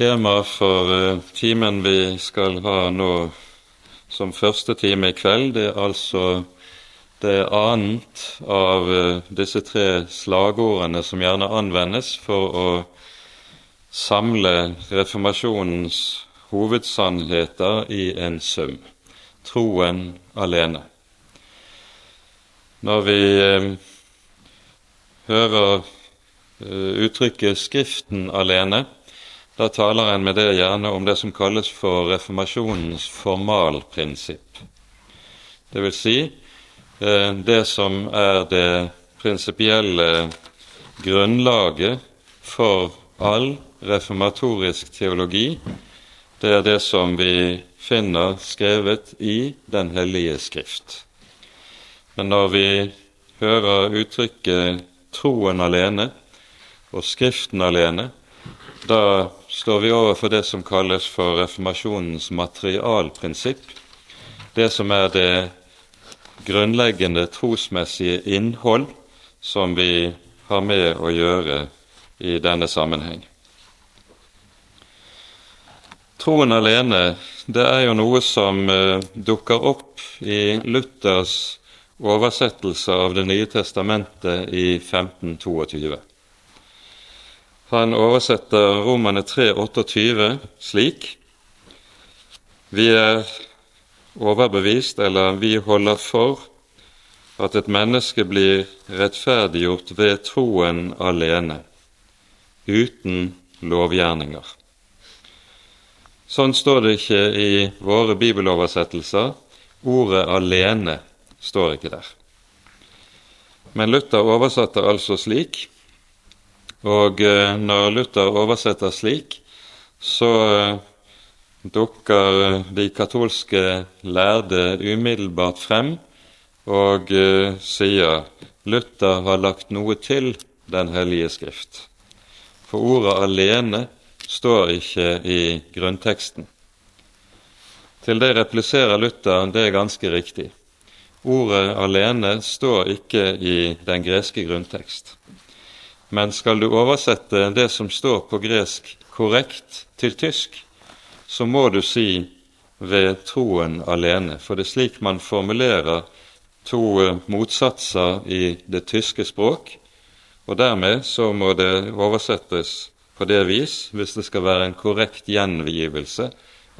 Tema for eh, timen vi skal ha nå som første time i kveld, det er altså det annet av eh, disse tre slagordene som gjerne anvendes for å samle reformasjonens hovedsannheter i en sum troen alene. Når vi eh, hører uttrykket 'Skriften alene', da taler en med det gjerne om det som kalles for reformasjonens formalprinsipp. Det vil si eh, det som er det prinsipielle grunnlaget for all reformatorisk teologi. Det er det som vi finner skrevet i Den hellige skrift. Men når vi hører uttrykket 'troen alene' og 'Skriften alene', da står vi overfor det som kalles for reformasjonens materialprinsipp. Det som er det grunnleggende trosmessige innhold som vi har med å gjøre i denne sammenheng. Troen alene det er jo noe som eh, dukker opp i Luthers oversettelse av Det nye testamentet i 1522. Han oversetter Romane 3,28 slik Vi er overbevist, eller vi holder for, at et menneske blir rettferdiggjort ved troen alene, uten lovgjerninger. Sånn står det ikke i våre bibeloversettelser. Ordet 'alene' står ikke der. Men Luther oversatte altså slik og eh, når Luther oversetter slik, så eh, dukker eh, de katolske lærde umiddelbart frem og sier Luther har lagt noe til Den hellige skrift. For ordet alene står ikke i grunnteksten. Til det repliserer Luther det er ganske riktig. Ordet alene står ikke i den greske grunntekst. Men skal du oversette det som står på gresk, korrekt til tysk, så må du si ved troen alene, for det er slik man formulerer to motsatser i det tyske språk, og dermed så må det oversettes på det vis hvis det skal være en korrekt gjengivelse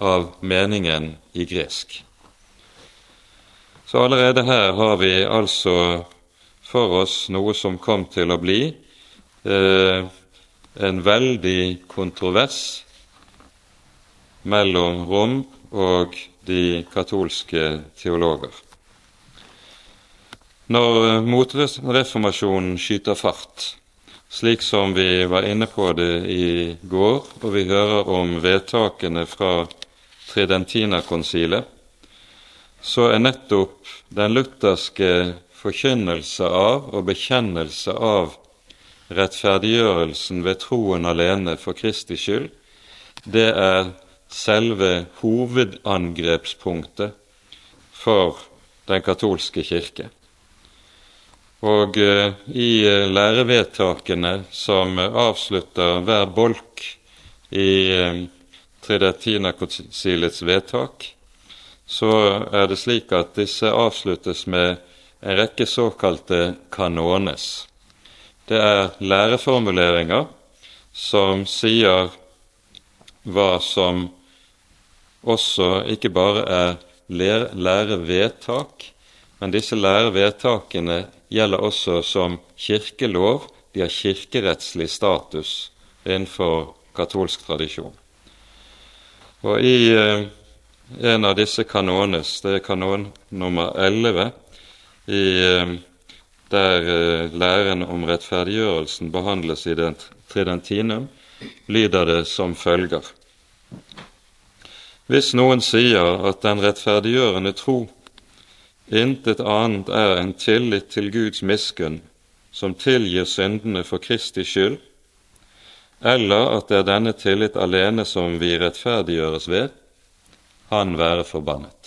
av meningen i gresk. Så allerede her har vi altså for oss noe som kom til å bli eh, en veldig kontrovers mellom Rom og de katolske teologer. Når motreformasjonen skyter fart, slik som vi var inne på det i går, og vi hører om vedtakene fra Tridentina-konsilet, så er nettopp den lutherske forkynnelse av og bekjennelse av rettferdiggjørelsen ved troen alene for Kristi skyld, det er selve hovedangrepspunktet for den katolske kirke. Og uh, i uh, lærevedtakene som avslutter hver bolk i Tridentinakonsilets vedtak, så er det slik at disse avsluttes med en rekke såkalte kanones. Det er læreformuleringer som sier hva som også ikke bare er lærevedtak, men disse lærevedtakene gjelder også som kirkelov. De har kirkerettslig status innenfor katolsk tradisjon. Og i eh, en av disse kanones, det er kanon nummer 11 i eh, der eh, læren om rettferdiggjørelsen behandles i den tridentinum, lyder det som følger. Hvis noen sier at den rettferdiggjørende tro intet annet er en tillit til Guds miskunn som tilgir syndene for Kristi skyld, eller at det er denne tillit alene som vi rettferdiggjøres ved, han være forbannet.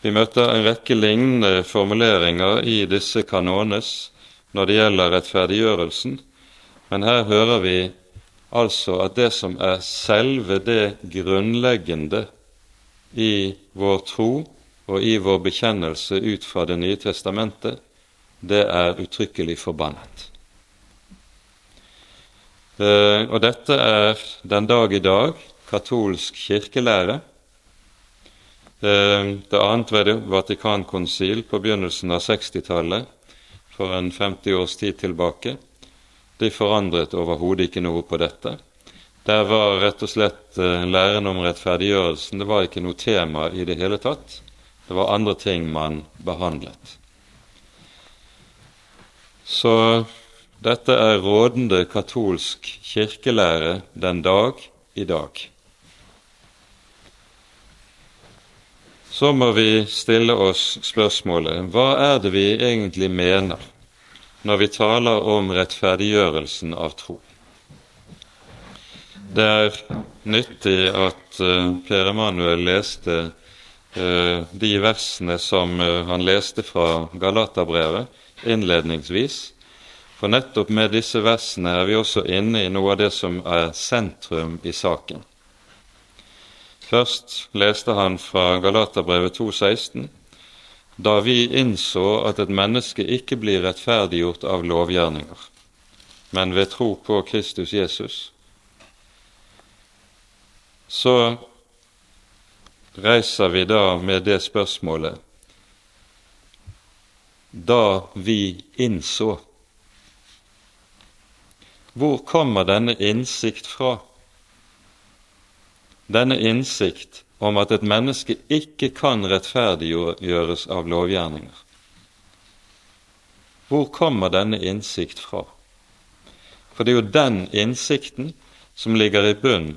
Vi møter en rekke lignende formuleringer i disse kanones når det gjelder rettferdiggjørelsen, men her hører vi altså at det som er selve det grunnleggende i vår tro og i vår bekjennelse ut fra Det nye testamentet, det er uttrykkelig forbannet. Eh, og dette er den dag i dag katolsk kirkelære. Eh, det annet det Vatikankonsil på begynnelsen av 60-tallet, for en 50 års tid tilbake, de forandret overhodet ikke noe på dette. Der var rett og slett eh, læren om rettferdiggjørelsen Det var ikke noe tema i det hele tatt. Det var andre ting man behandlet. Så dette er rådende katolsk kirkelære den dag i dag. Så må vi stille oss spørsmålet hva er det vi egentlig mener når vi taler om rettferdiggjørelsen av tro. Det er nyttig at uh, Per Emanuel leste uh, de versene som uh, han leste fra Galaterbrevet innledningsvis. For nettopp med disse versene er vi også inne i noe av det som er sentrum i saken. Først leste han fra Galaterbrevet 2,16 da vi innså at et menneske ikke blir rettferdiggjort av lovgjerninger, men ved tro på Kristus Jesus, så reiser vi da med det spørsmålet da vi innså. Hvor kommer denne innsikt fra? Denne innsikt om at et menneske ikke kan rettferdiggjøres av lovgjerninger. Hvor kommer denne innsikt fra? For det er jo den innsikten som ligger i bunn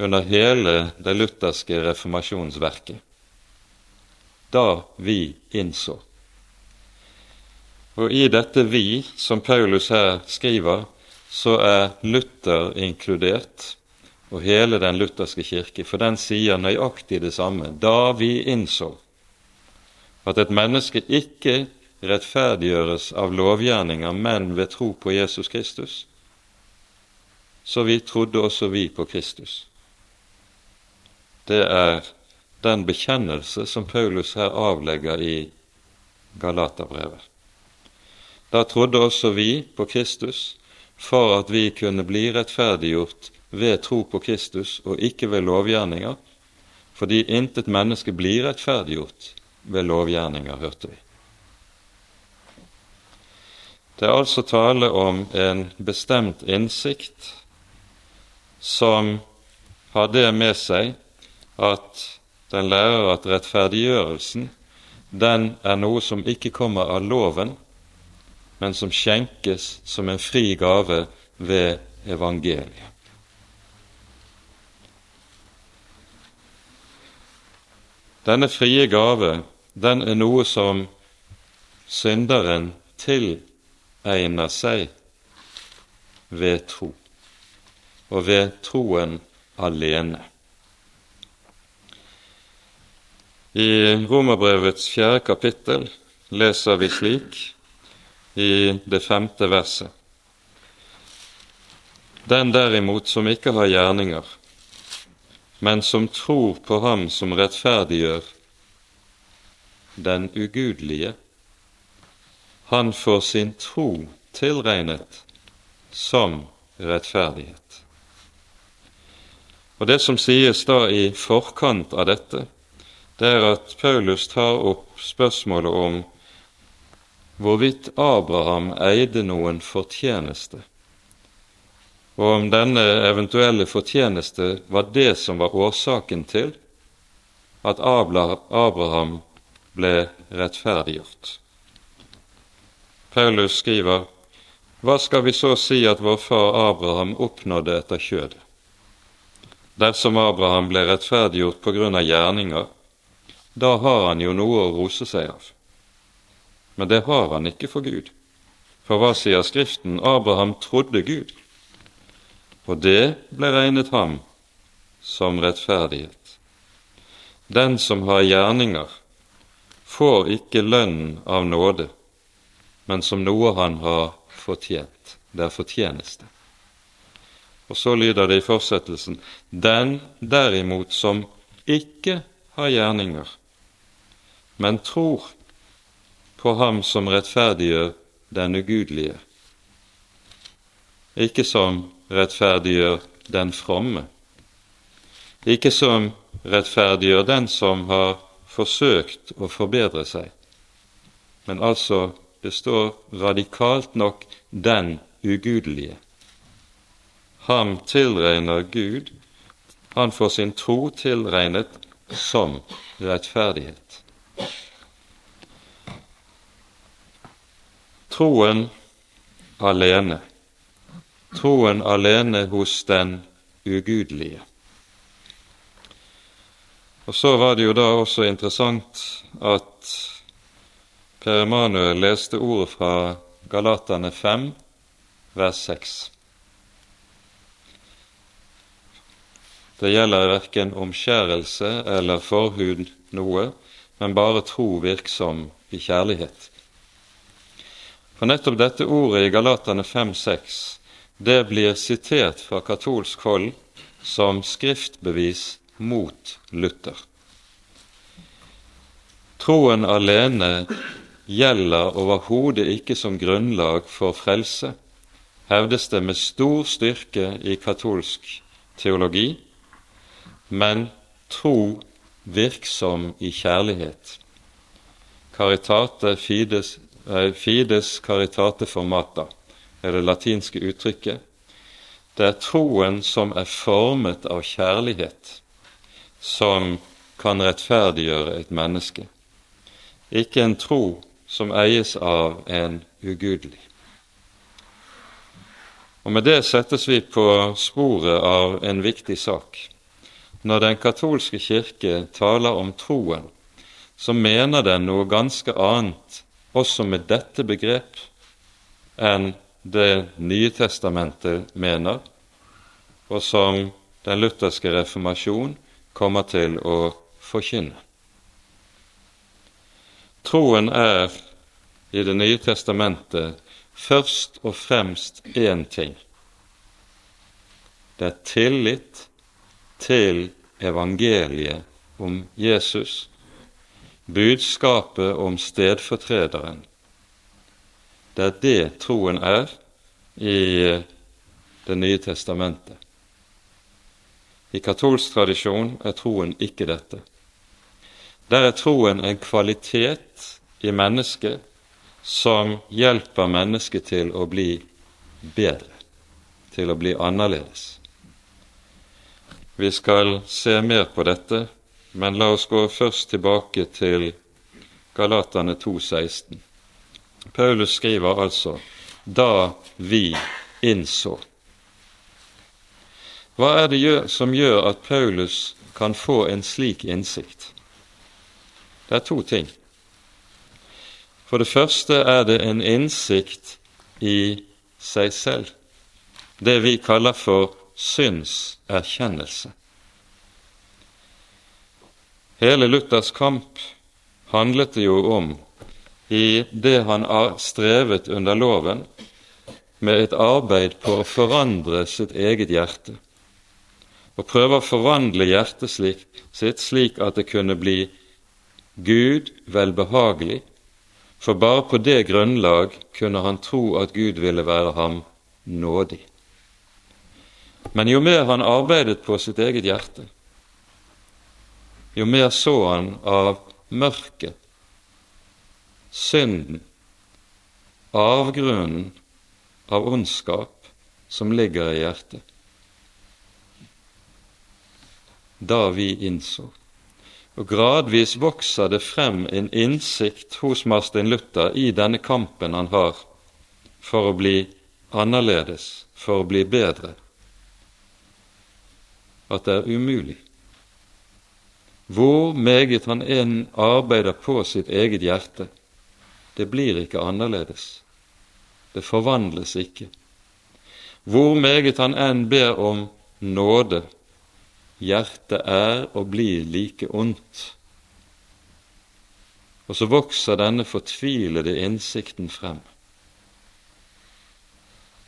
under hele det lutherske reformasjonsverket. Da vi innså. Og i dette vi, som Paulus her skriver, så er Luther inkludert og hele den lutherske kirke, for den sier nøyaktig det samme. Da vi innså at et menneske ikke rettferdiggjøres av lovgjerninger, men ved tro på Jesus Kristus, så vi trodde også vi på Kristus. Det er den bekjennelse som Paulus her avlegger i Galaterbrevet. Da trodde også vi på Kristus for at vi kunne bli rettferdiggjort ved tro på Kristus og ikke ved lovgjerninger, fordi intet menneske blir rettferdiggjort ved lovgjerninger, hørte vi. Det er altså tale om en bestemt innsikt som har det med seg at den lærer at rettferdiggjørelsen den er noe som ikke kommer av loven, men som skjenkes som en fri gave ved evangeliet. Denne frie gave, den er noe som synderen tilegner seg ved tro, og ved troen alene. I Romerbrevets fjerde kapittel leser vi slik i det femte verset. Den derimot som ikke har gjerninger, men som tror på Ham som rettferdiggjør den ugudelige, han får sin tro tilregnet som rettferdighet. Og Det som sies da i forkant av dette, det er at Paulus tar opp spørsmålet om hvorvidt Abraham eide noen fortjeneste og om denne eventuelle fortjeneste var det som var årsaken til at Abraham ble rettferdiggjort. Paulus skriver hva skal vi så si at vår far Abraham oppnådde etter kjødet? Dersom Abraham ble rettferdiggjort på grunn av gjerninger, da har han jo noe å rose seg av. Men det har han ikke for Gud. For hva sier Skriften? Abraham trodde Gud, og det ble regnet ham som rettferdighet. Den som har gjerninger, får ikke lønnen av nåde, men som noe han har fortjent. Det er fortjeneste. Og så lyder det i fortsettelsen den derimot som ikke har gjerninger, men tror på ham som rettferdiggjør den ugudelige, ikke som rettferdiggjør den fromme, ikke som rettferdiggjør den som har forsøkt å forbedre seg, men altså består radikalt nok 'den ugudelige'. Ham tilregner Gud, han får sin tro tilregnet som rettferdighet. Troen alene, troen alene hos den ugudelige. Og Så var det jo da også interessant at Per Emanuel leste ordet fra Galatane 5, vers 6. Det gjelder verken omskjærelse eller forhud noe, men bare tro virksom i kjærlighet. For nettopp dette ordet i Galatane 5.6, det blir sitert fra katolsk hold som skriftbevis mot Luther. Troen alene gjelder overhodet ikke som grunnlag for frelse, hevdes det med stor styrke i katolsk teologi, men tro virksom i kjærlighet. Caritate fides, eh, fides caritate formata er det latinske uttrykket. Det er troen som er formet av kjærlighet, som kan rettferdiggjøre et menneske, ikke en tro som eies av en ugudelig. Og Med det settes vi på sporet av en viktig sak. Når Den katolske kirke taler om troen, så mener den noe ganske annet også med dette begrep enn Det nye testamentet mener, og som den lutherske reformasjon kommer til å forkynne. Troen er i Det nye testamentet først og fremst én ting. Det er tillit til evangeliet om Jesus, budskapet om stedfortrederen. Det er det troen er i Det nye testamentet. I katolsk tradisjon er troen ikke dette. Der er troen en kvalitet i mennesket som hjelper mennesket til å bli bedre, til å bli annerledes. Vi skal se mer på dette, men la oss gå først tilbake til Galatane 2,16. Paulus skriver altså 'da vi innså'. Hva er det som gjør at Paulus kan få en slik innsikt? Det er to ting. For det første er det en innsikt i seg selv, det vi kaller for syndserkjennelse. Hele Luthers kamp handlet det jo om i det han har strevet under loven, med et arbeid på å forandre sitt eget hjerte, og prøve å forvandle hjertet slik, sitt slik at det kunne bli Gud velbehagelig, for bare på det grunnlag kunne han tro at Gud ville være ham nådig. Men jo mer han arbeidet på sitt eget hjerte, jo mer så han av mørket, synden, avgrunnen av ondskap som ligger i hjertet. Da vi innså. Og gradvis vokser det frem en innsikt hos Marstein Luther i denne kampen han har for å bli annerledes, for å bli bedre at det er umulig. Hvor meget han enn arbeider på sitt eget hjerte, det blir ikke annerledes. Det forvandles ikke. Hvor meget han enn ber om nåde, hjertet er og blir like ondt. Og så vokser denne fortvilede innsikten frem.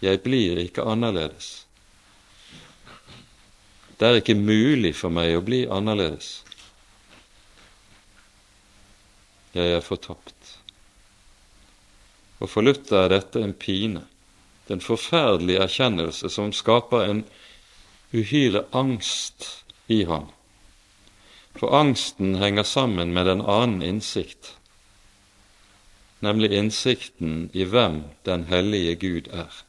Jeg blir ikke annerledes. Det er ikke mulig for meg å bli annerledes. Jeg er fortapt. Og for Luther er dette en pine, den forferdelige erkjennelse som skaper en uhyre angst i ham. For angsten henger sammen med en annen innsikt, nemlig innsikten i hvem den hellige Gud er.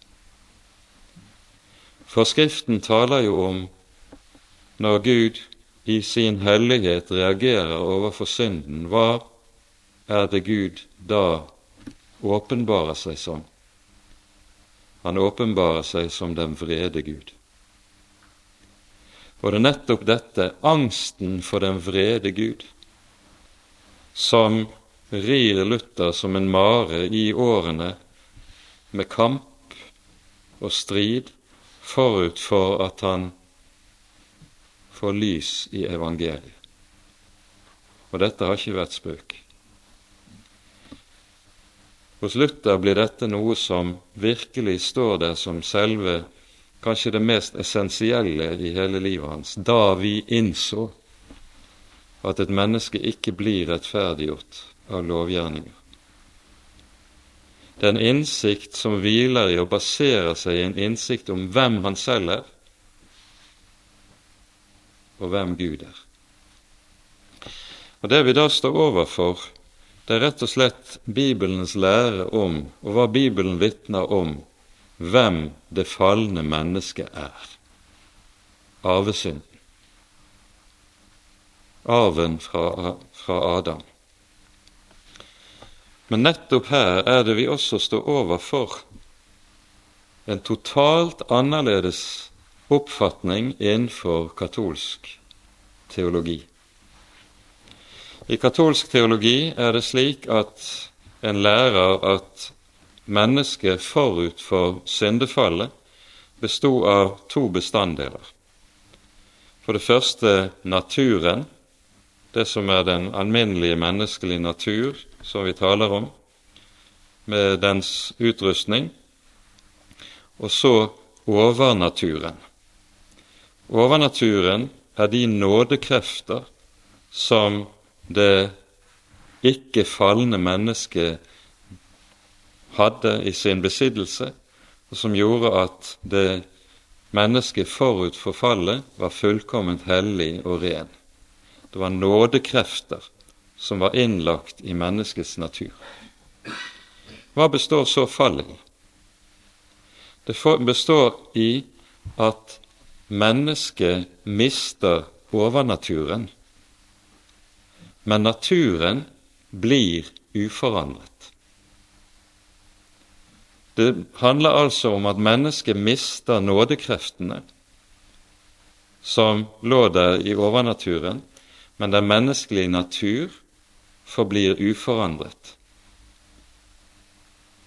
For Skriften taler jo om når Gud i sin hellighet reagerer overfor synden, hva er det Gud da åpenbarer seg som? Han åpenbarer seg som den vrede Gud. Og det er nettopp dette, angsten for den vrede Gud, som rir Luther som en mare i årene med kamp og strid forut for at han får lys i evangeliet. Og dette har ikke vært spøk. Hos Luther blir dette noe som virkelig står der som selve, kanskje det mest essensielle i hele livet hans, da vi innså at et menneske ikke blir rettferdiggjort av lovgjerninger. Det er en innsikt som hviler i og baserer seg i en innsikt om hvem han selv er, og hvem Gud er. Og Det vi da står overfor, det er rett og slett Bibelens lære om, og hva Bibelen vitner om, hvem det falne mennesket er. Arvesynden. Arven fra, fra Adam. Men nettopp her er det vi også står overfor en totalt annerledes oppfatning innenfor katolsk teologi. I katolsk teologi er det slik at en lærer at mennesket forut for syndefallet bestod av to bestanddeler. For det første naturen, det som er den alminnelige menneskelige natur, som vi taler om, med dens utrustning, og så overnaturen. Overnaturen er de nådekrefter som det ikke falne mennesket hadde i sin besittelse, og som gjorde at det mennesket forut for fallet var fullkomment hellig og ren. Det var nådekrefter som var innlagt i menneskets natur. Hva består så fallet i? Det består i at mennesket mister overnaturen, men naturen blir uforandret. Det handler altså om at mennesket mister nådekreftene som lå der i overnaturen, men den menneskelige natur forblir uforandret.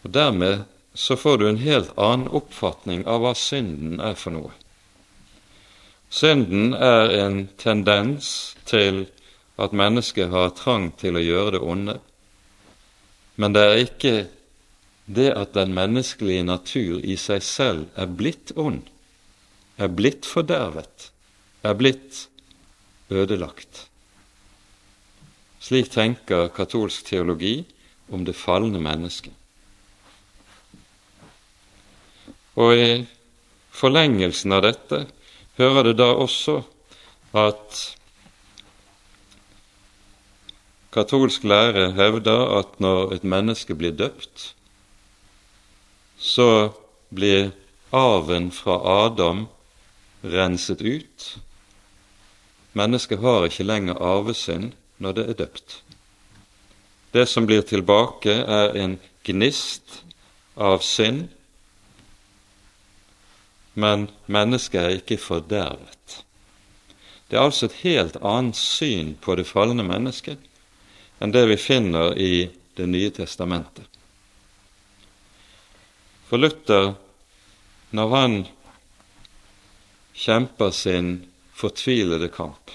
Og Dermed så får du en helt annen oppfatning av hva synden er for noe. Synden er en tendens til at mennesket har trang til å gjøre det onde, men det er ikke det at den menneskelige natur i seg selv er blitt ond, er blitt fordervet, er blitt ødelagt. Slik tenker katolsk teologi om det falne mennesket. Og i forlengelsen av dette hører det da også at katolsk lære hevder at når et menneske blir døpt, så blir arven fra Adam renset ut. Mennesket har ikke lenger arvesynd, når det er døpt. Det som blir tilbake, er en gnist av synd, men mennesket er ikke fordervet. Det er altså et helt annet syn på det falne mennesket enn det vi finner i Det nye testamentet. For Luther, når han kjemper sin fortvilede kamp,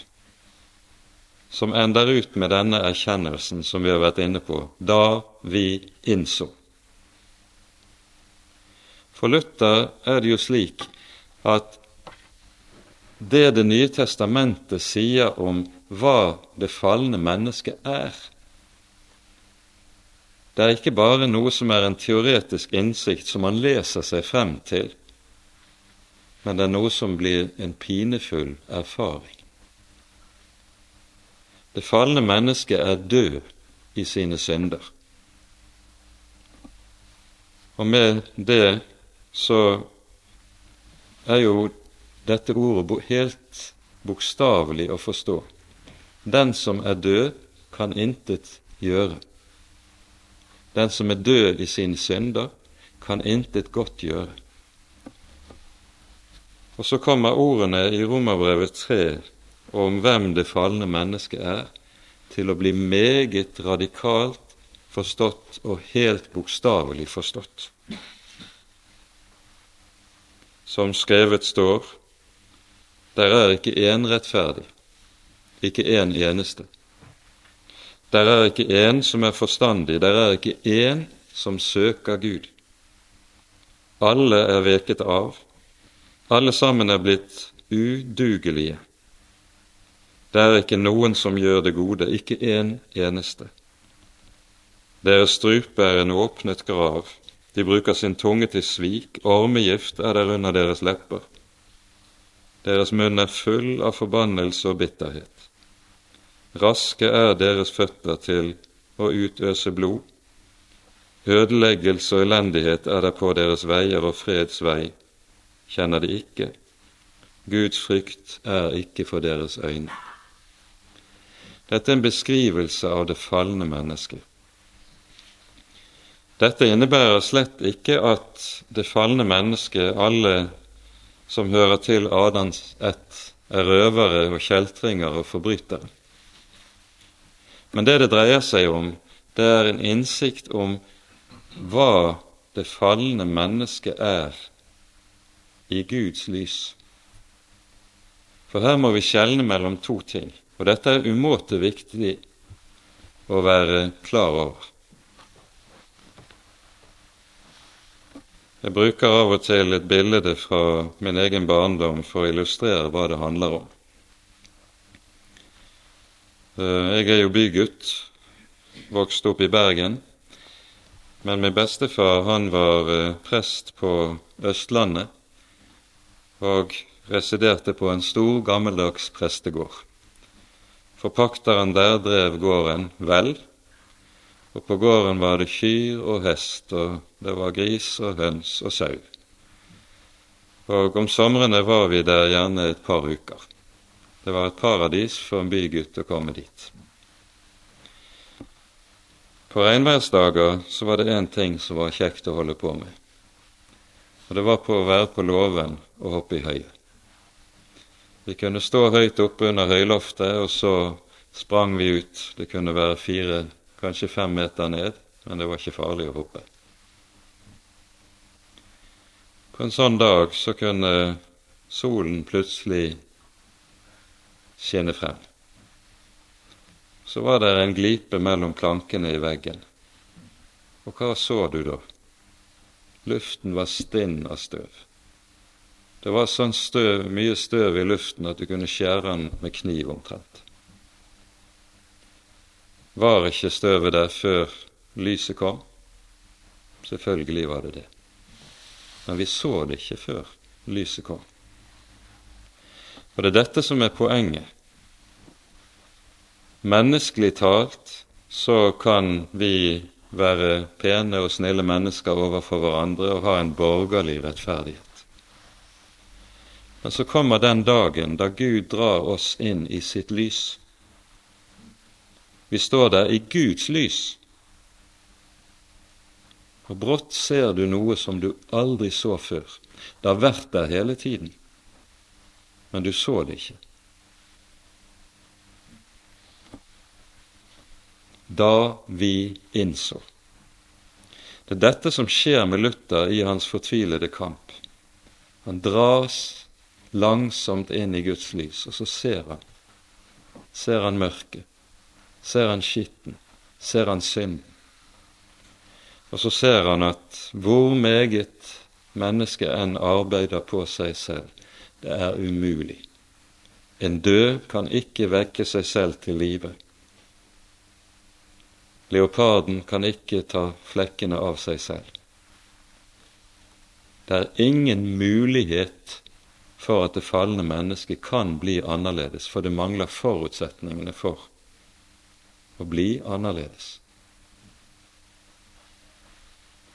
som ender ut med denne erkjennelsen som vi har vært inne på, da vi innså. For Luther er det jo slik at det Det nye testamentet sier om hva det falne mennesket er. Det er ikke bare noe som er en teoretisk innsikt som man leser seg frem til, men det er noe som blir en pinefull erfaring. Det falne mennesket er død i sine synder. Og med det så er jo dette ordet helt bokstavelig å forstå. Den som er død, kan intet gjøre. Den som er død i sine synder, kan intet godt gjøre. Og så kommer ordene i Romerbrevet 3 om hvem det falne mennesket er, til å bli meget radikalt forstått og helt bokstavelig forstått. Som skrevet står, der er ikke én rettferdig, ikke én en eneste. Der er ikke én som er forstandig, der er ikke én som søker Gud. Alle er veket av, alle sammen er blitt udugelige. Det er ikke noen som gjør det gode, ikke en eneste. Deres strupe er en åpnet grav, de bruker sin tunge til svik, ormegift er der under deres lepper. Deres munn er full av forbannelse og bitterhet. Raske er deres føtter til å utøse blod. Ødeleggelse og elendighet er der på deres veier, og freds vei kjenner de ikke. Guds frykt er ikke for deres øyne. Dette er en beskrivelse av det falne mennesket. Dette innebærer slett ikke at det falne mennesket, alle som hører til Adams ett, er røvere og kjeltringer og forbrytere. Men det det dreier seg om, det er en innsikt om hva det falne mennesket er i Guds lys. For her må vi skjelne mellom to ting, og dette er umåte viktig å være klar over. Jeg bruker av og til et bilde fra min egen barndom for å illustrere hva det handler om. Eh, jeg er jo bygutt, vokste opp i Bergen. Men min bestefar han var eh, prest på Østlandet og residerte på en stor, gammeldags prestegård. Forpakteren der drev gården vel, og på gården var det kyr og hest, og det var gris og høns og sau. Og om somrene var vi der gjerne et par uker. Det var et paradis for en bygutt å komme dit. På regnværsdager så var det én ting som var kjekt å holde på med. Og det var på å være på låven og hoppe i høyet. Vi kunne stå høyt oppe under høyloftet, og så sprang vi ut. Det kunne være fire kanskje fem meter ned, men det var ikke farlig å hoppe. På en sånn dag så kunne solen plutselig skinne frem. Så var det en glipe mellom plankene i veggen. Og hva så du da? Luften var stinn av støv. Det var sånn støv, mye støv i luften at du kunne skjære den med kniv omtrent. Var ikke støvet der før lyset kom? Selvfølgelig var det det. Men vi så det ikke før lyset kom. Og det er dette som er poenget. Menneskelig talt så kan vi være pene og snille mennesker overfor hverandre og ha en borgerlig rettferdighet. Men så kommer den dagen da Gud drar oss inn i sitt lys vi står der i Guds lys. Og brått ser du noe som du aldri så før. Det har vært der hele tiden, men du så det ikke. Da vi innså. Det er dette som skjer med Luther i hans fortvilede kamp. Han dras langsomt inn i Guds lys, og så ser han. Ser han mørket ser han skitten, ser han synden. Og så ser han at hvor meget mennesket enn arbeider på seg selv, det er umulig. En død kan ikke vekke seg selv til live. Leoparden kan ikke ta flekkene av seg selv. Det er ingen mulighet for at det falne mennesket kan bli annerledes, for det mangler forutsetningene for å bli annerledes.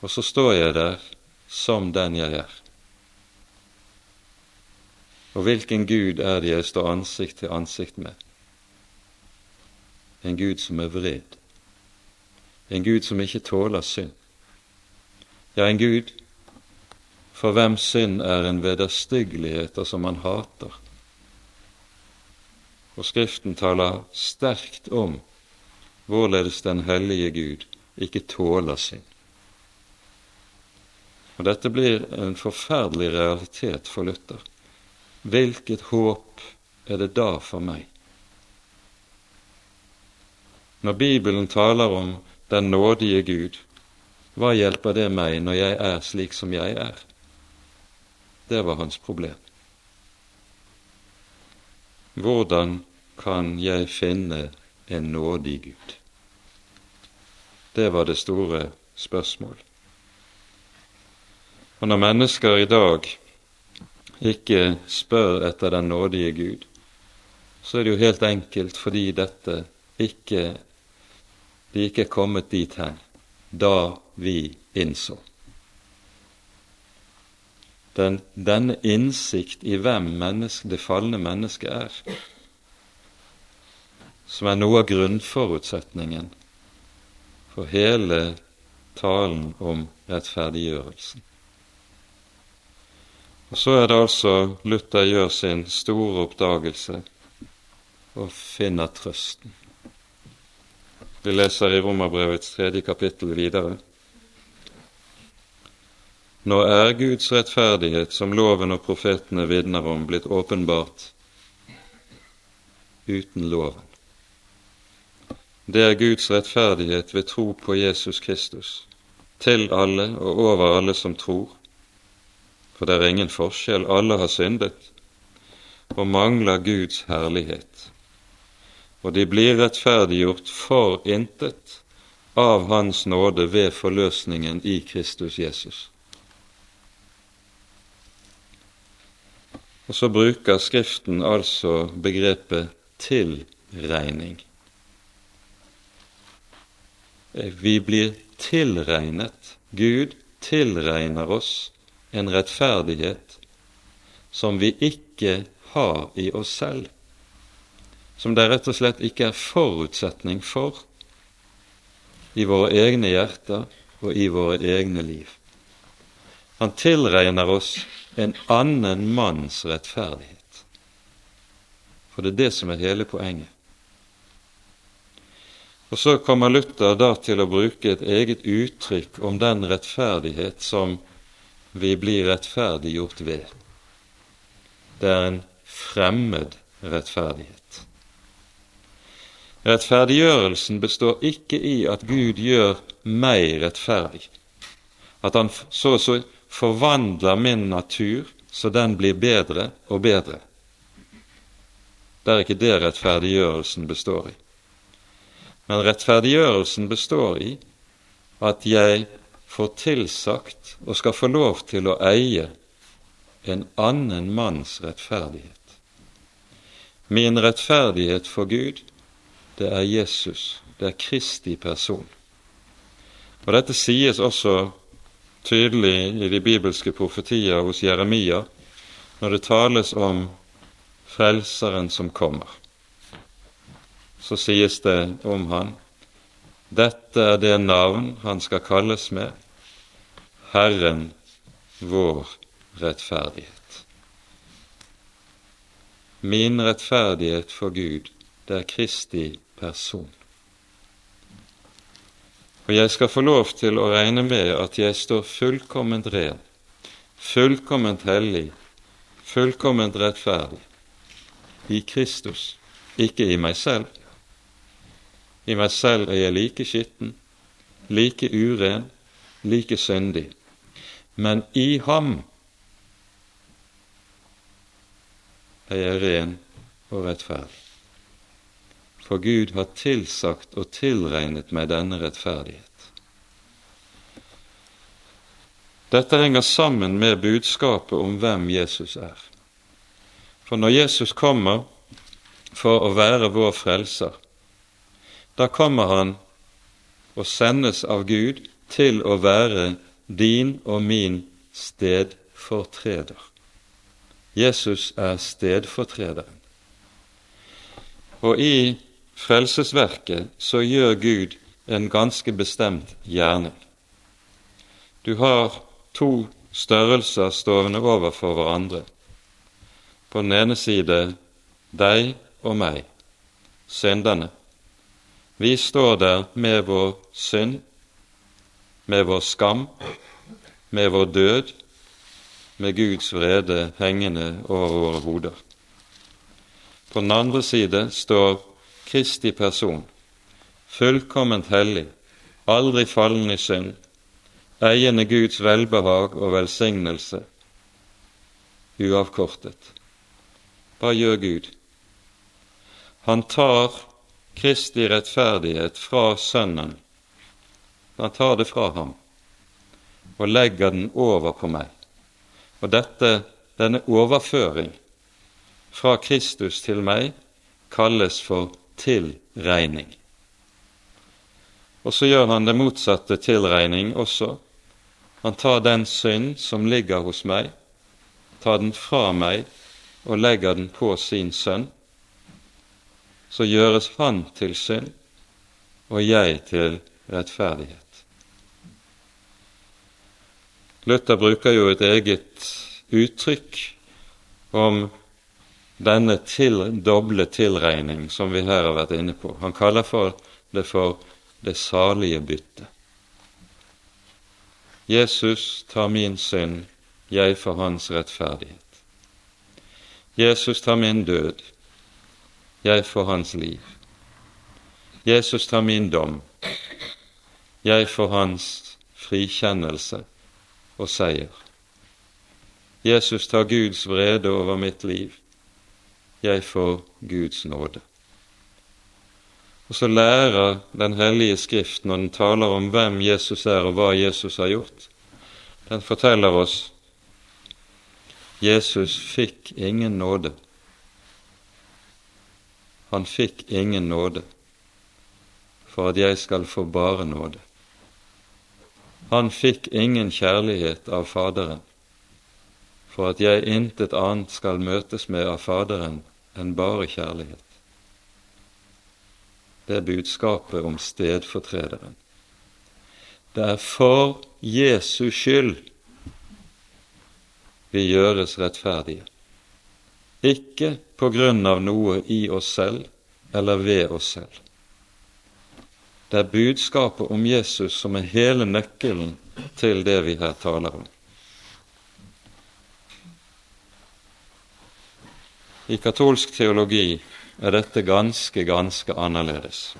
Og så står jeg der som den jeg er. Og hvilken Gud er det jeg står ansikt til ansikt med? En Gud som er vred. En Gud som ikke tåler synd. Ja, en Gud for hvem synd er en vederstyggelighet som han hater. Og Skriften taler sterkt om hvorledes den hellige Gud ikke tåler synd. Og Dette blir en forferdelig realitet for Luther. Hvilket håp er det da for meg? Når Bibelen taler om den nådige Gud, hva hjelper det meg når jeg er slik som jeg er? Det var hans problem. Hvordan kan jeg finne en nådig Gud? Det var det store spørsmål. Og når mennesker i dag ikke spør etter den nådige Gud, så er det jo helt enkelt fordi dette ikke de ikke er kommet dit hen da vi innså. Den, denne innsikt i hvem menneske, det falne mennesket er, som er noe av grunnforutsetningen for hele talen om rettferdiggjørelsen. Og så er det altså Luther gjør sin store oppdagelse og finner trøsten. Vi leser i Romerbrevets tredje kapittel videre. Nå er Guds rettferdighet, som loven og profetene vitner om, blitt åpenbart uten loven. Det er Guds rettferdighet ved tro på Jesus Kristus, til alle og over alle som tror, for det er ingen forskjell, alle har syndet og mangler Guds herlighet. Og de blir rettferdiggjort for intet av Hans nåde ved forløsningen i Kristus Jesus. Og så bruker Skriften altså begrepet tilregning. Vi blir tilregnet. Gud tilregner oss en rettferdighet som vi ikke har i oss selv, som det rett og slett ikke er forutsetning for i våre egne hjerter og i våre egne liv. Han tilregner oss en annen manns rettferdighet. For det er det som er hele poenget. Og så kommer Luther da til å bruke et eget uttrykk om den rettferdighet som vi blir rettferdiggjort ved. Det er en fremmed rettferdighet. Rettferdiggjørelsen består ikke i at Gud gjør meg rettferdig, at Han så og så forvandler min natur så den blir bedre og bedre. Det er ikke det rettferdiggjørelsen består i. Men rettferdiggjørelsen består i at jeg får tilsagt og skal få lov til å eie en annen manns rettferdighet. Min rettferdighet for Gud, det er Jesus, det er Kristi person. Og Dette sies også tydelig i de bibelske profetier hos Jeremia når det tales om Frelseren som kommer. Så sies det om han dette er det navn han skal kalles med, Herren vår rettferdighet. Min rettferdighet for Gud, det er Kristi person. Og jeg skal få lov til å regne med at jeg står fullkomment ren, fullkomment hellig, fullkomment rettferdig i Kristus, ikke i meg selv. I meg selv er jeg like skitten, like uren, like syndig. Men i ham er jeg ren og rettferdig. For Gud har tilsagt og tilregnet meg denne rettferdighet. Dette henger sammen med budskapet om hvem Jesus er. For når Jesus kommer for å være vår frelser, da kommer han og sendes av Gud til å være din og min stedfortreder. Jesus er stedfortrederen. Og i frelsesverket så gjør Gud en ganske bestemt gjerning. Du har to størrelser stående overfor hverandre. På den ene side deg og meg, synderne. Vi står der med vår synd, med vår skam, med vår død, med Guds vrede hengende over våre hoder. På den andre side står Kristi person, fullkomment hellig, aldri fallen i synd, eiende Guds velbehag og velsignelse, uavkortet. Hva gjør Gud? Han tar Kristi rettferdighet fra Sønnen. Han tar det fra ham og legger den over på meg. Og dette, denne overføring fra Kristus til meg kalles for tilregning. Og så gjør han det motsatte tilregning også. Han tar den synd som ligger hos meg, tar den fra meg og legger den på sin sønn. Så gjøres han til synd og jeg til rettferdighet. Luther bruker jo et eget uttrykk om denne til, doble tilregning som vi her har vært inne på. Han kaller for det for det salige bytte. Jesus tar min synd, jeg for hans rettferdighet. Jesus tar min død, jeg får hans liv. Jesus tar min dom, jeg får hans frikjennelse og seier. Jesus tar Guds vrede over mitt liv. Jeg får Guds nåde. Og så lærer Den hellige Skrift, når den taler om hvem Jesus er og hva Jesus har gjort, den forteller oss Jesus fikk ingen nåde. Han fikk ingen nåde for at jeg skal få bare nåde. Han fikk ingen kjærlighet av Faderen, for at jeg intet annet skal møtes med av Faderen enn bare kjærlighet. Det er budskapet om stedfortrederen. Det er for Jesus skyld vi gjøres rettferdige, ikke på grunn av noe i oss selv eller ved oss selv. Det er budskapet om Jesus som er hele nøkkelen til det vi her taler om. I katolsk teologi er dette ganske, ganske annerledes.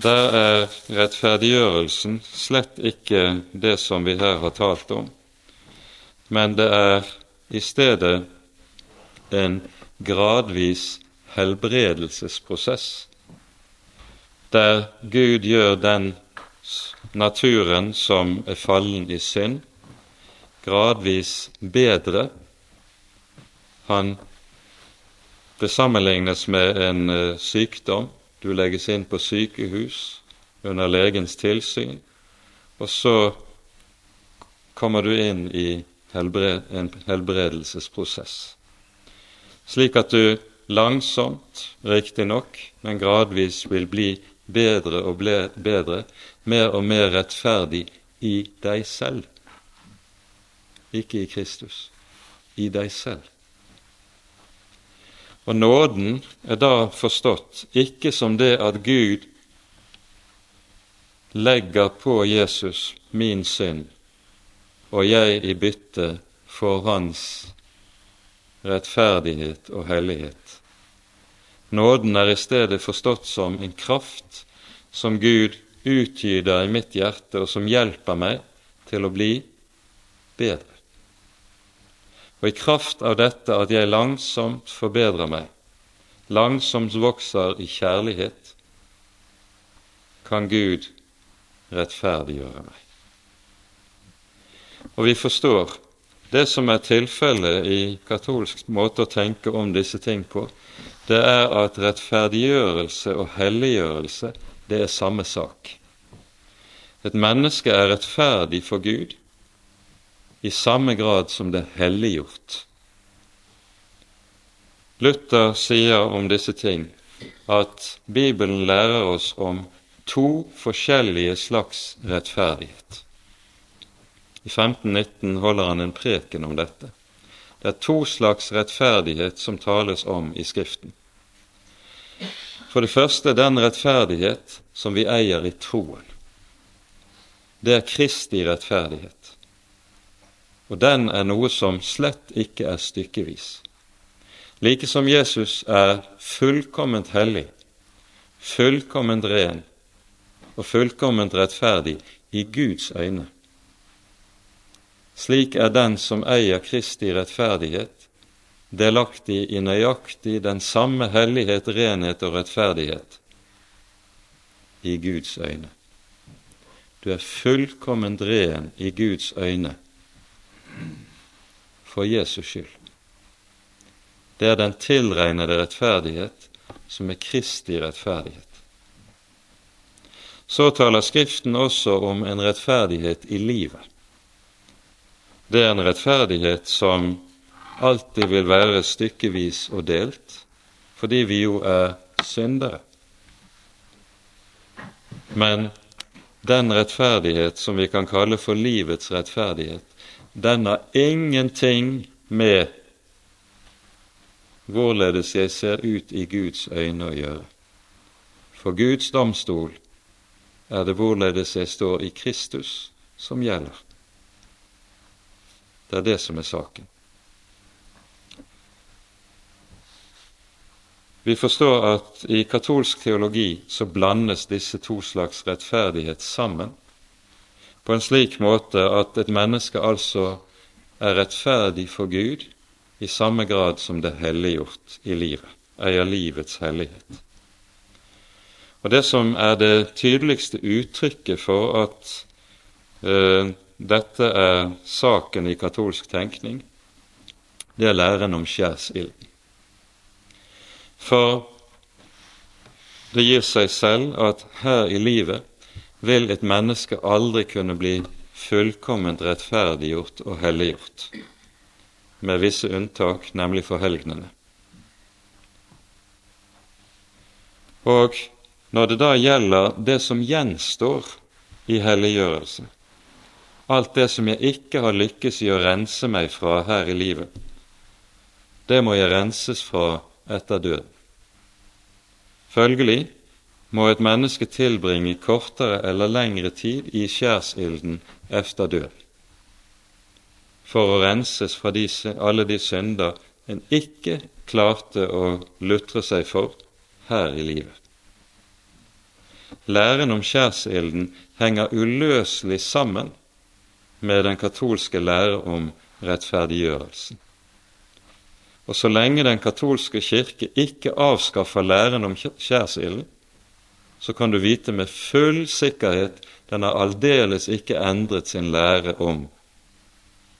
Der er rettferdiggjørelsen slett ikke det som vi her har talt om, men det er i stedet en gradvis helbredelsesprosess der Gud gjør den naturen som er fallen i synd, gradvis bedre. Han Det sammenlignes med en uh, sykdom. Du legges inn på sykehus under legens tilsyn, og så kommer du inn i helbred, en helbredelsesprosess, slik at du langsomt, riktignok, men gradvis vil bli bedre og bedre, mer og mer rettferdig i deg selv. Ikke i Kristus, i deg selv. Og nåden er da forstått ikke som det at Gud legger på Jesus min synd, og jeg i bytte for hans rettferdighet og hellighet. Nåden er i stedet forstått som en kraft som Gud utgyter i mitt hjerte, og som hjelper meg til å bli bedre. og i kraft av dette at jeg langsomt forbedrer meg, langsomt vokser i kjærlighet, kan Gud rettferdiggjøre meg. Og vi forstår det som er tilfellet i katolsk måte å tenke om disse ting på, det er at rettferdiggjørelse og helliggjørelse, det er samme sak. Et menneske er rettferdig for Gud i samme grad som det er helliggjort. Luther sier om disse ting at Bibelen lærer oss om to forskjellige slags rettferdighet. I 1519 holder han en preken om dette. Det er to slags rettferdighet som tales om i Skriften. For det første den rettferdighet som vi eier i troen. Det er Kristi rettferdighet. Og den er noe som slett ikke er stykkevis. Like som Jesus er fullkomment hellig, fullkomment ren og fullkomment rettferdig i Guds øyne. Slik er den som eier Kristi rettferdighet, delaktig i nøyaktig den samme hellighet, renhet og rettferdighet i Guds øyne. Du er fullkomment ren i Guds øyne for Jesus skyld. Det er den tilregnede rettferdighet som er Kristi rettferdighet. Så taler Skriften også om en rettferdighet i livet. Det er en rettferdighet som alltid vil være stykkevis og delt, fordi vi jo er syndere. Men den rettferdighet som vi kan kalle for livets rettferdighet, den har ingenting med hvorledes jeg ser ut i Guds øyne å gjøre. For Guds domstol er det hvorledes jeg står i Kristus, som gjelder. Det er det som er saken. Vi forstår at i katolsk teologi så blandes disse to slags rettferdighet sammen på en slik måte at et menneske altså er rettferdig for Gud i samme grad som det er helliggjort i livet, eier livets hellighet. Og Det som er det tydeligste uttrykket for at uh, dette er saken i katolsk tenkning, det er læren om skjærsilden. For det gir seg selv at her i livet vil et menneske aldri kunne bli fullkomment rettferdiggjort og helliggjort, med visse unntak, nemlig for helgenene. Og når det da gjelder det som gjenstår i helliggjørelse, alt det som jeg ikke har lykkes i å rense meg fra her i livet, det må jeg renses fra etter døden. Følgelig må et menneske tilbringe kortere eller lengre tid i skjærsilden efter død, for å renses fra de, alle de synder en ikke klarte å lutre seg for her i livet. Læren om skjærsilden henger uløselig sammen med den katolske lære om rettferdiggjørelsen. Og så lenge Den katolske kirke ikke avskaffer læren om skjærsilden, så kan du vite med full sikkerhet den har aldeles ikke endret sin lære om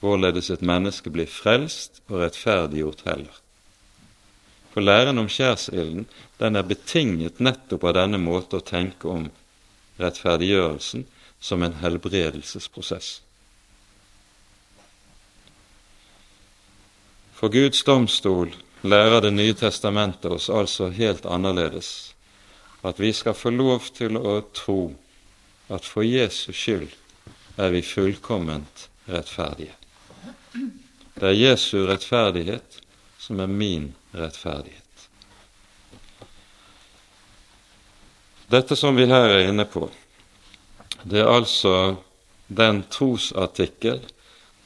hvorledes et menneske blir frelst og rettferdiggjort heller. For læren om skjærsilden den er betinget nettopp av denne måte å tenke om rettferdiggjørelsen som en helbredelsesprosess. For Guds domstol lærer Det nye testamentet oss altså helt annerledes at vi skal få lov til å tro at for Jesus skyld er vi fullkomment rettferdige. Det er Jesu rettferdighet som er min rettferdighet. Dette som vi her er inne på, det er altså den trosartikkel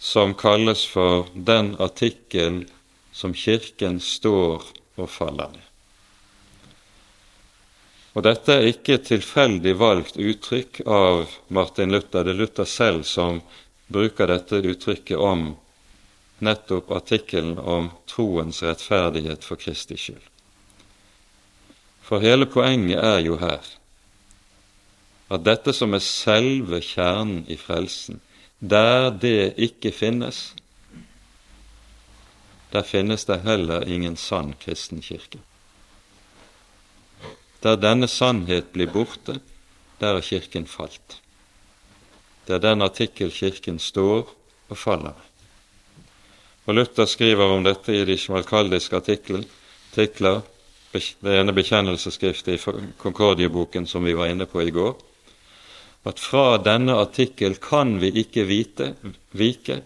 som kalles for den artikkel som Kirken står og faller med. Og dette er ikke et tilfeldig valgt uttrykk av Martin Luther. Det er Luther selv som bruker dette uttrykket om nettopp artikkelen om troens rettferdighet for Kristi skyld. For hele poenget er jo her at dette som er selve kjernen i frelsen, der det ikke finnes, der finnes det heller ingen sann kristen kirke. Der denne sannhet blir borte, der er Kirken falt. Det er den artikkel Kirken står og faller med. Og Luther skriver om dette i de smalkaldiske artikler, det ene bekjennelsesskriftet i Konkordieboken som vi var inne på i går, at fra denne artikkel kan vi ikke vite, vike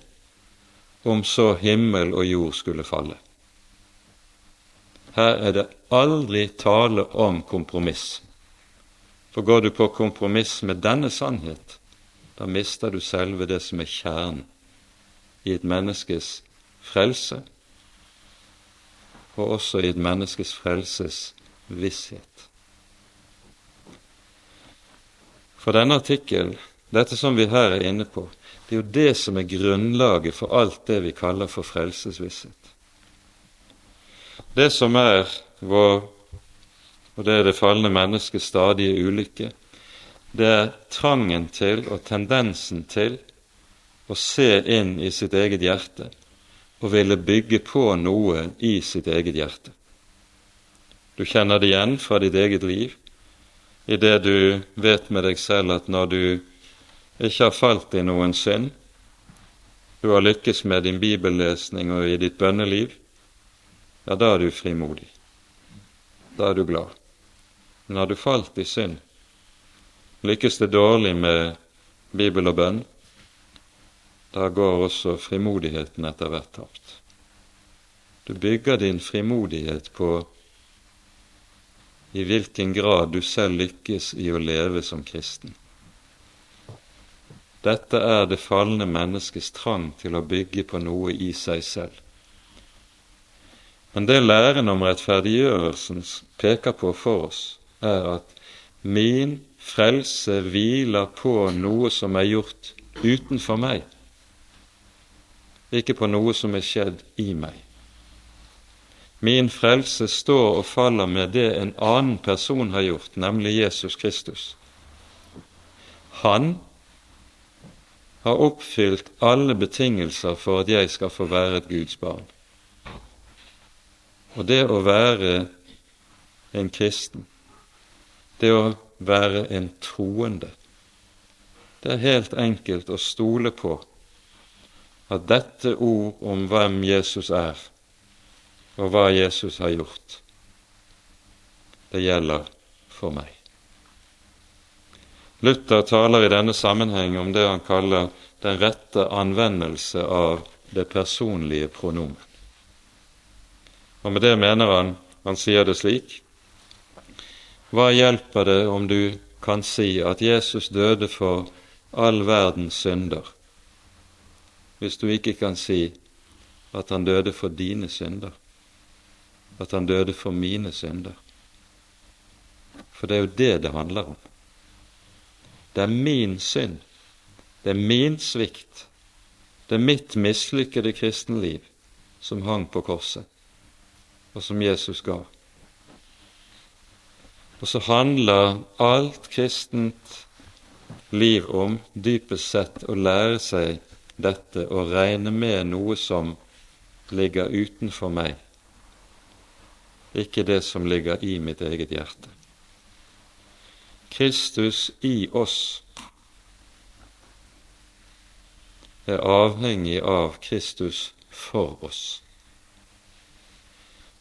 om så himmel og jord skulle falle. Her er det aldri tale om kompromiss. For går du på kompromiss med denne sannhet, da mister du selve det som er kjernen i et menneskes frelse, og også i et menneskes frelses visshet. For denne artikkel, dette som vi her er inne på, det er jo det som er grunnlaget for alt det vi kaller for frelsesvisshet. Det som er vår, og det er det falne menneskets stadige ulykke, det er trangen til og tendensen til å se inn i sitt eget hjerte og ville bygge på noe i sitt eget hjerte. Du kjenner det igjen fra ditt eget liv i det du vet med deg selv at når du ikke har falt i noen synd, du har lykkes med din bibellesning og i ditt bønneliv, ja, da er du frimodig. Da er du glad. Men har du falt i synd, lykkes det dårlig med bibel og bønn, da går også frimodigheten etter hvert tapt. Du bygger din frimodighet på i hvilken grad du selv lykkes i å leve som kristen. Dette er det falne menneskets trang til å bygge på noe i seg selv. Men det læren om rettferdiggjørelsen peker på for oss, er at min frelse hviler på noe som er gjort utenfor meg, ikke på noe som er skjedd i meg. Min frelse står og faller med det en annen person har gjort, nemlig Jesus Kristus. Han har oppfylt alle betingelser for at jeg skal få være et Guds barn. Og det å være en kristen, det å være en troende, det er helt enkelt å stole på at dette ord om hvem Jesus er, og hva Jesus har gjort, det gjelder for meg. Luther taler i denne sammenheng om det han kaller den rette anvendelse av det personlige pronomen. Og med det mener han Han sier det slik Hva hjelper det om du kan si at Jesus døde for all verdens synder, hvis du ikke kan si at han døde for dine synder? At han døde for mine synder. For det er jo det det handler om. Det er min synd, det er min svikt, det er mitt mislykkede kristenliv som hang på korset, og som Jesus ga. Og så handler alt kristent liv om dypest sett å lære seg dette og regne med noe som ligger utenfor meg ikke det som ligger i mitt eget hjerte. Kristus i oss er avhengig av Kristus for oss.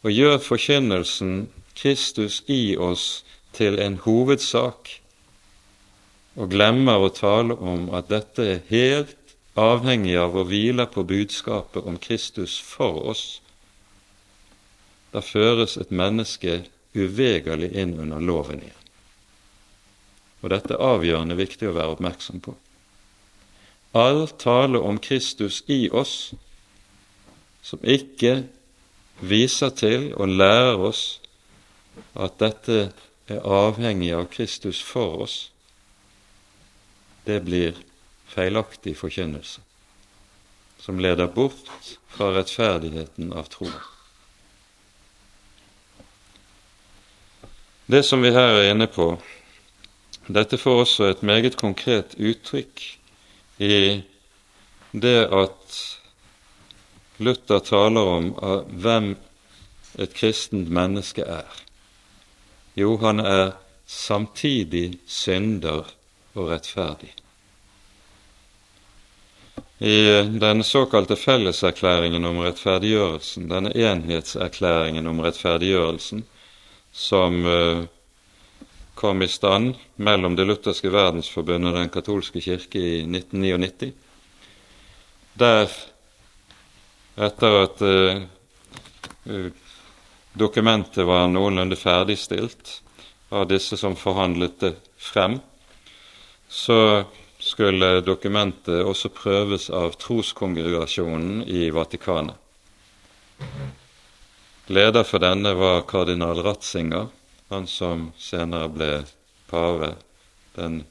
Og gjør forkynnelsen Kristus i oss til en hovedsak, og glemmer å tale om at dette er helt avhengig av å hvile på budskapet om Kristus for oss, da føres et menneske uvegerlig inn under loven igjen. Og dette er avgjørende viktig å være oppmerksom på. All tale om Kristus i oss som ikke viser til og lærer oss at dette er avhengig av Kristus for oss, det blir feilaktig forkynnelse. som leder bort fra rettferdigheten av tro. Det som vi her er inne på, dette får også et meget konkret uttrykk i det at Luther taler om hvem et kristent menneske er. Jo, han er samtidig synder og rettferdig. I den såkalte felleserklæringen om rettferdiggjørelsen, denne enhetserklæringen om rettferdiggjørelsen, som uh, kom i stand mellom Det lutherske verdensforbundet og Den katolske kirke i 1999, der, etter at uh, dokumentet var noenlunde ferdigstilt av disse som forhandlet det frem, så skulle dokumentet også prøves av troskongregasjonen i Vatikanet. Leder for denne var kardinal Ratzinger, han som senere ble pave, den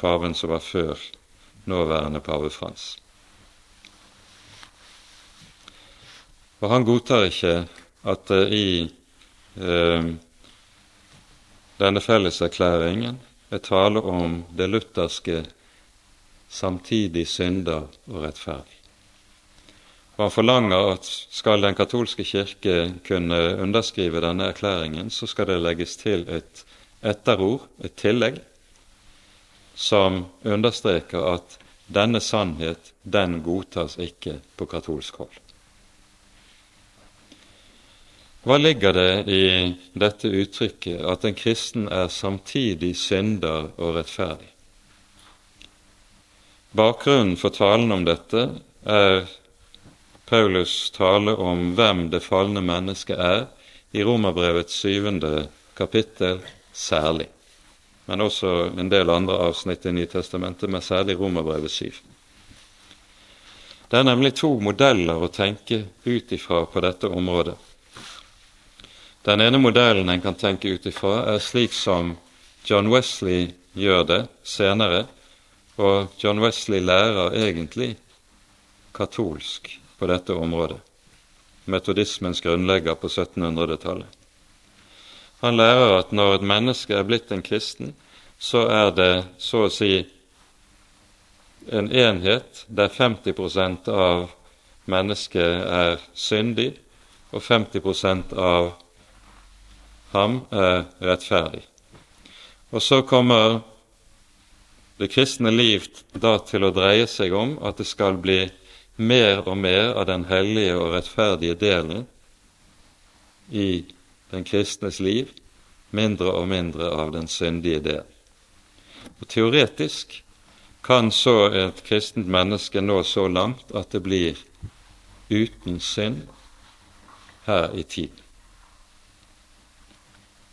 paven som var før nåværende pave Frans. Og han godtar ikke at det i eh, denne felleserklæringen er tale om det lutherske samtidig synder og rettferdig. Og han forlanger at skal Den katolske kirke kunne underskrive denne erklæringen, så skal det legges til et etterord, et tillegg, som understreker at denne sannhet, den godtas ikke på katolsk hold. Hva ligger det i dette uttrykket at en kristen er samtidig synder og rettferdig? Bakgrunnen for talen om dette er Paulus tale om hvem det falne mennesket er, i Romerbrevets syvende kapittel særlig, men også en del andre avsnitt i Nytestamentet, men særlig Romerbrevet 7. Det er nemlig to modeller å tenke ut ifra på dette området. Den ene modellen en kan tenke ut ifra, er slik som John Wesley gjør det senere, og John Wesley lærer egentlig katolsk på dette området, metodismens grunnlegger på 1700-tallet. Han lærer at når et menneske er blitt en kristen, så er det så å si en enhet der 50% av mennesket er syndig, og 50% av ham er rettferdig. Og så kommer det kristne liv da til å dreie seg om at det skal bli mer og mer av den hellige og rettferdige delen i den kristnes liv, mindre og mindre av den syndige del. Og Teoretisk kan så et kristent menneske nå så langt at det blir uten synd her i tiden.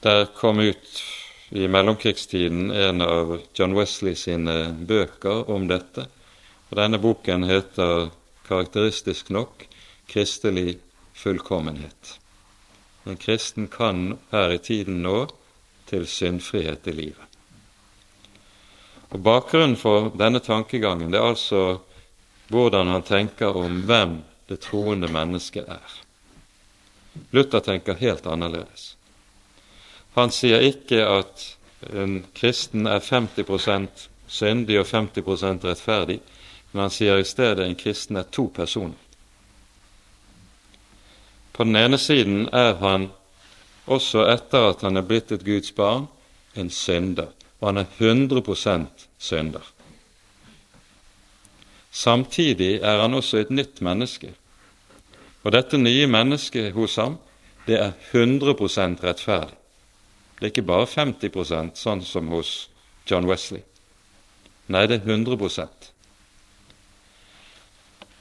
Der kom ut i mellomkrigstiden en av John Wesley sine bøker om dette. og Denne boken heter karakteristisk nok 'Kristelig fullkommenhet'. En kristen kan her i tiden nå til syndfrihet i livet. Og Bakgrunnen for denne tankegangen det er altså hvordan han tenker om hvem det troende mennesket er. Luther tenker helt annerledes. Han sier ikke at en kristen er 50% syndig og 50% rettferdig, men han sier i stedet en kristen er to personer. På den ene siden er han, også etter at han er blitt et Guds barn, en synder, og han er 100% synder. Samtidig er han også et nytt menneske. Og dette nye mennesket hos ham, det er 100 rettferdig. Det er ikke bare 50% sånn som hos John Wesley. Nei, det er 100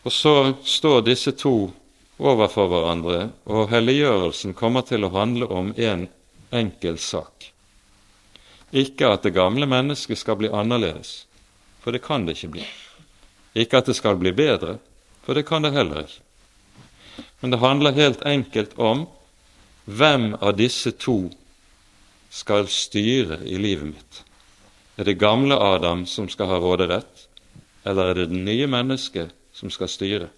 Og så står disse to overfor hverandre, og helliggjørelsen kommer til å handle om en enkel sak. Ikke at det gamle mennesket skal bli annerledes, for det kan det ikke bli. Ikke at det skal bli bedre, for det kan det heller ikke. Men det handler helt enkelt om hvem av disse to skal styre i livet mitt? Er det gamle Adam som skal ha råderett, eller er det det nye mennesket som skal styre.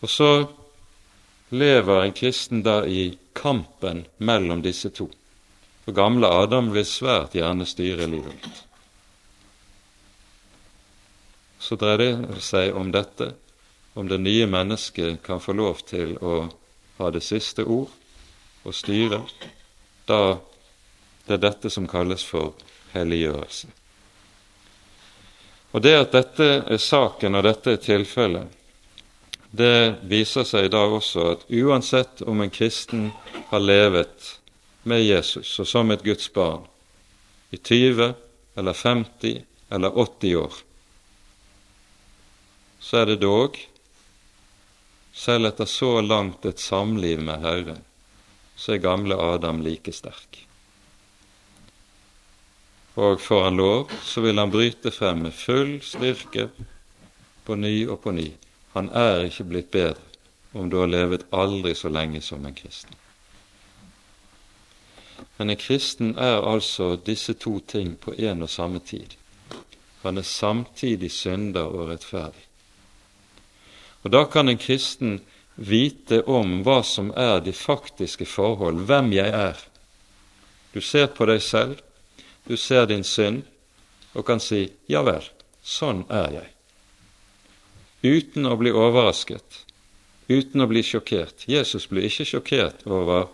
Og så lever en kristen da i kampen mellom disse to. For gamle Adam vil svært gjerne styre livet mitt. Så dreier det seg om dette, om det nye mennesket kan få lov til å ha det siste ord og styre. Da det er dette som kalles for helliggjørelse. Og det at dette er saken og dette er tilfellet, det viser seg da også at uansett om en kristen har levet med Jesus og som et Guds barn i 20 eller 50 eller 80 år, så er det dog, selv etter så langt et samliv med Herren, så er gamle Adam like sterk. Og får han lov, så vil han bryte frem med full styrke på ny og på ny han er ikke blitt bedre om du har levet aldri så lenge som en kristen. Men en kristen er altså disse to ting på en og samme tid. Han er samtidig synder og rettferdig. Og Da kan en kristen vite om hva som er de faktiske forhold, hvem jeg er. Du ser på deg selv, du ser din synd, og kan si 'ja vel, sånn er jeg' uten å bli overrasket, uten å bli sjokkert. Jesus ble ikke sjokkert over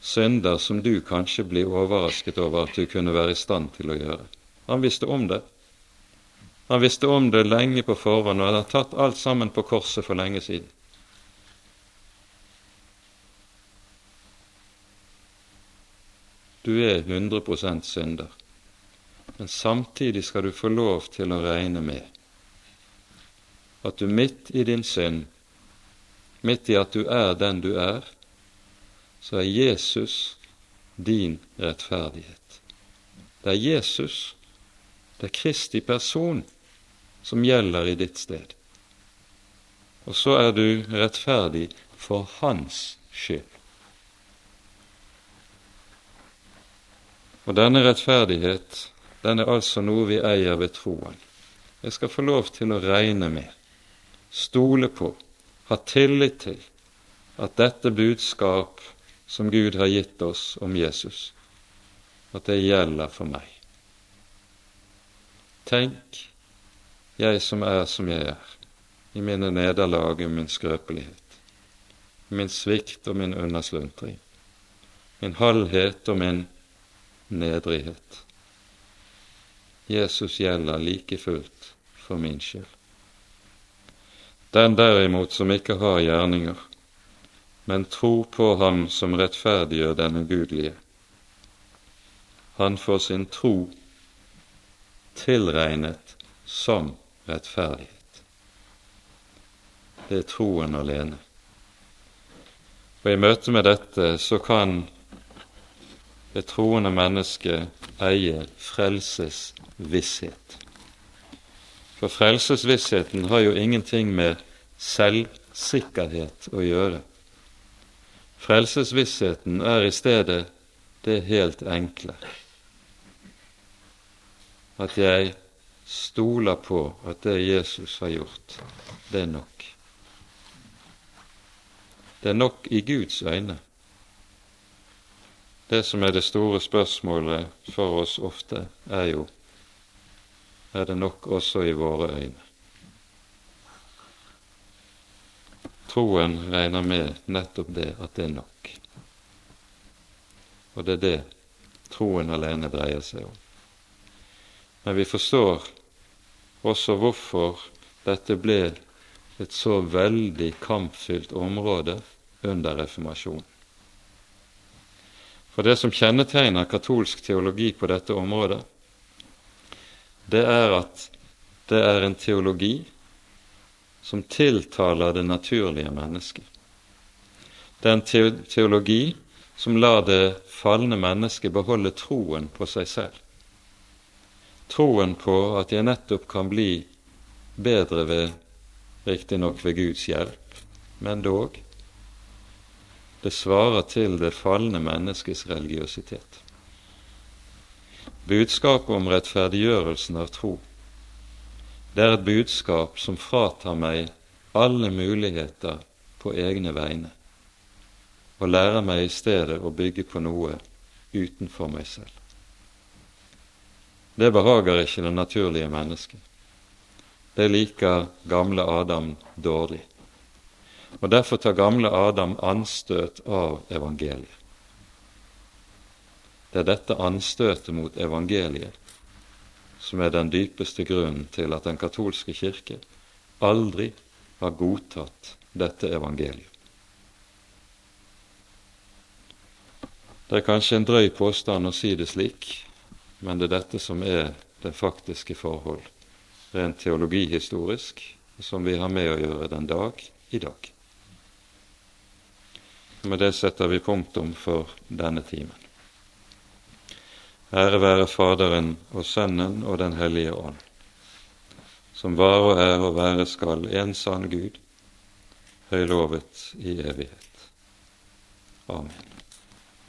synder som du kanskje blir overrasket over at du kunne være i stand til å gjøre. Han visste om det. Han visste om det lenge på forhånd og hadde tatt alt sammen på korset for lenge siden. Du er 100% synder. Men samtidig skal du få lov til å regne med at du midt i din synd, midt i at du er den du er, så er Jesus din rettferdighet. Det er Jesus, det er Kristi person, som gjelder i ditt sted. Og så er du rettferdig for Hans skyld. Og denne rettferdighet den er altså noe vi eier ved troen. Jeg skal få lov til å regne med, stole på, ha tillit til at dette budskap som Gud har gitt oss om Jesus, at det gjelder for meg. Tenk, jeg som er som jeg er, i mine nederlag og min skrøpelighet, min svikt og min undersluntring, min halvhet og min nedrighet. Jesus gjelder like fullt for min skyld. Den derimot som ikke har gjerninger, men tror på Ham som rettferdiggjør den ugudelige, han får sin tro tilregnet som rettferdighet. Det er troen alene. Og i møte med dette så kan det troende mennesket eie frelsesvisshet. For frelsesvissheten har jo ingenting med selvsikkerhet å gjøre. Frelsesvissheten er i stedet det helt enkle at jeg stoler på at det Jesus har gjort, det er nok. Det er nok i Guds øyne. Det som er det store spørsmålet for oss ofte, er jo er det nok også i våre øyne. Troen regner med nettopp det, at det er nok. Og det er det troen alene dreier seg om. Men vi forstår også hvorfor dette ble et så veldig kampfylt område under reformasjonen. For det som kjennetegner katolsk teologi på dette området, det er at det er en teologi som tiltaler det naturlige mennesket. Det er en teologi som lar det falne mennesket beholde troen på seg selv. Troen på at jeg nettopp kan bli bedre ved riktignok ved Guds hjelp, men dog det svarer til det falne menneskets religiøsitet. Budskapet om rettferdiggjørelsen av tro, Det er et budskap som fratar meg alle muligheter på egne vegne, og lærer meg i stedet å bygge på noe utenfor meg selv. Det behager ikke det naturlige mennesket. Det liker gamle Adam dårlig. Og Derfor tar gamle Adam anstøt av evangeliet. Det er dette anstøtet mot evangeliet som er den dypeste grunnen til at den katolske kirke aldri har godtatt dette evangeliet. Det er kanskje en drøy påstand å si det slik, men det er dette som er det faktiske forhold, rent teologihistorisk, som vi har med å gjøre den dag i dag. Med det setter vi punktum for denne timen. Ære være Faderen og Sønnen og Den hellige ånd, som var og er og være skal en sann Gud, høylovet i evighet. Amen.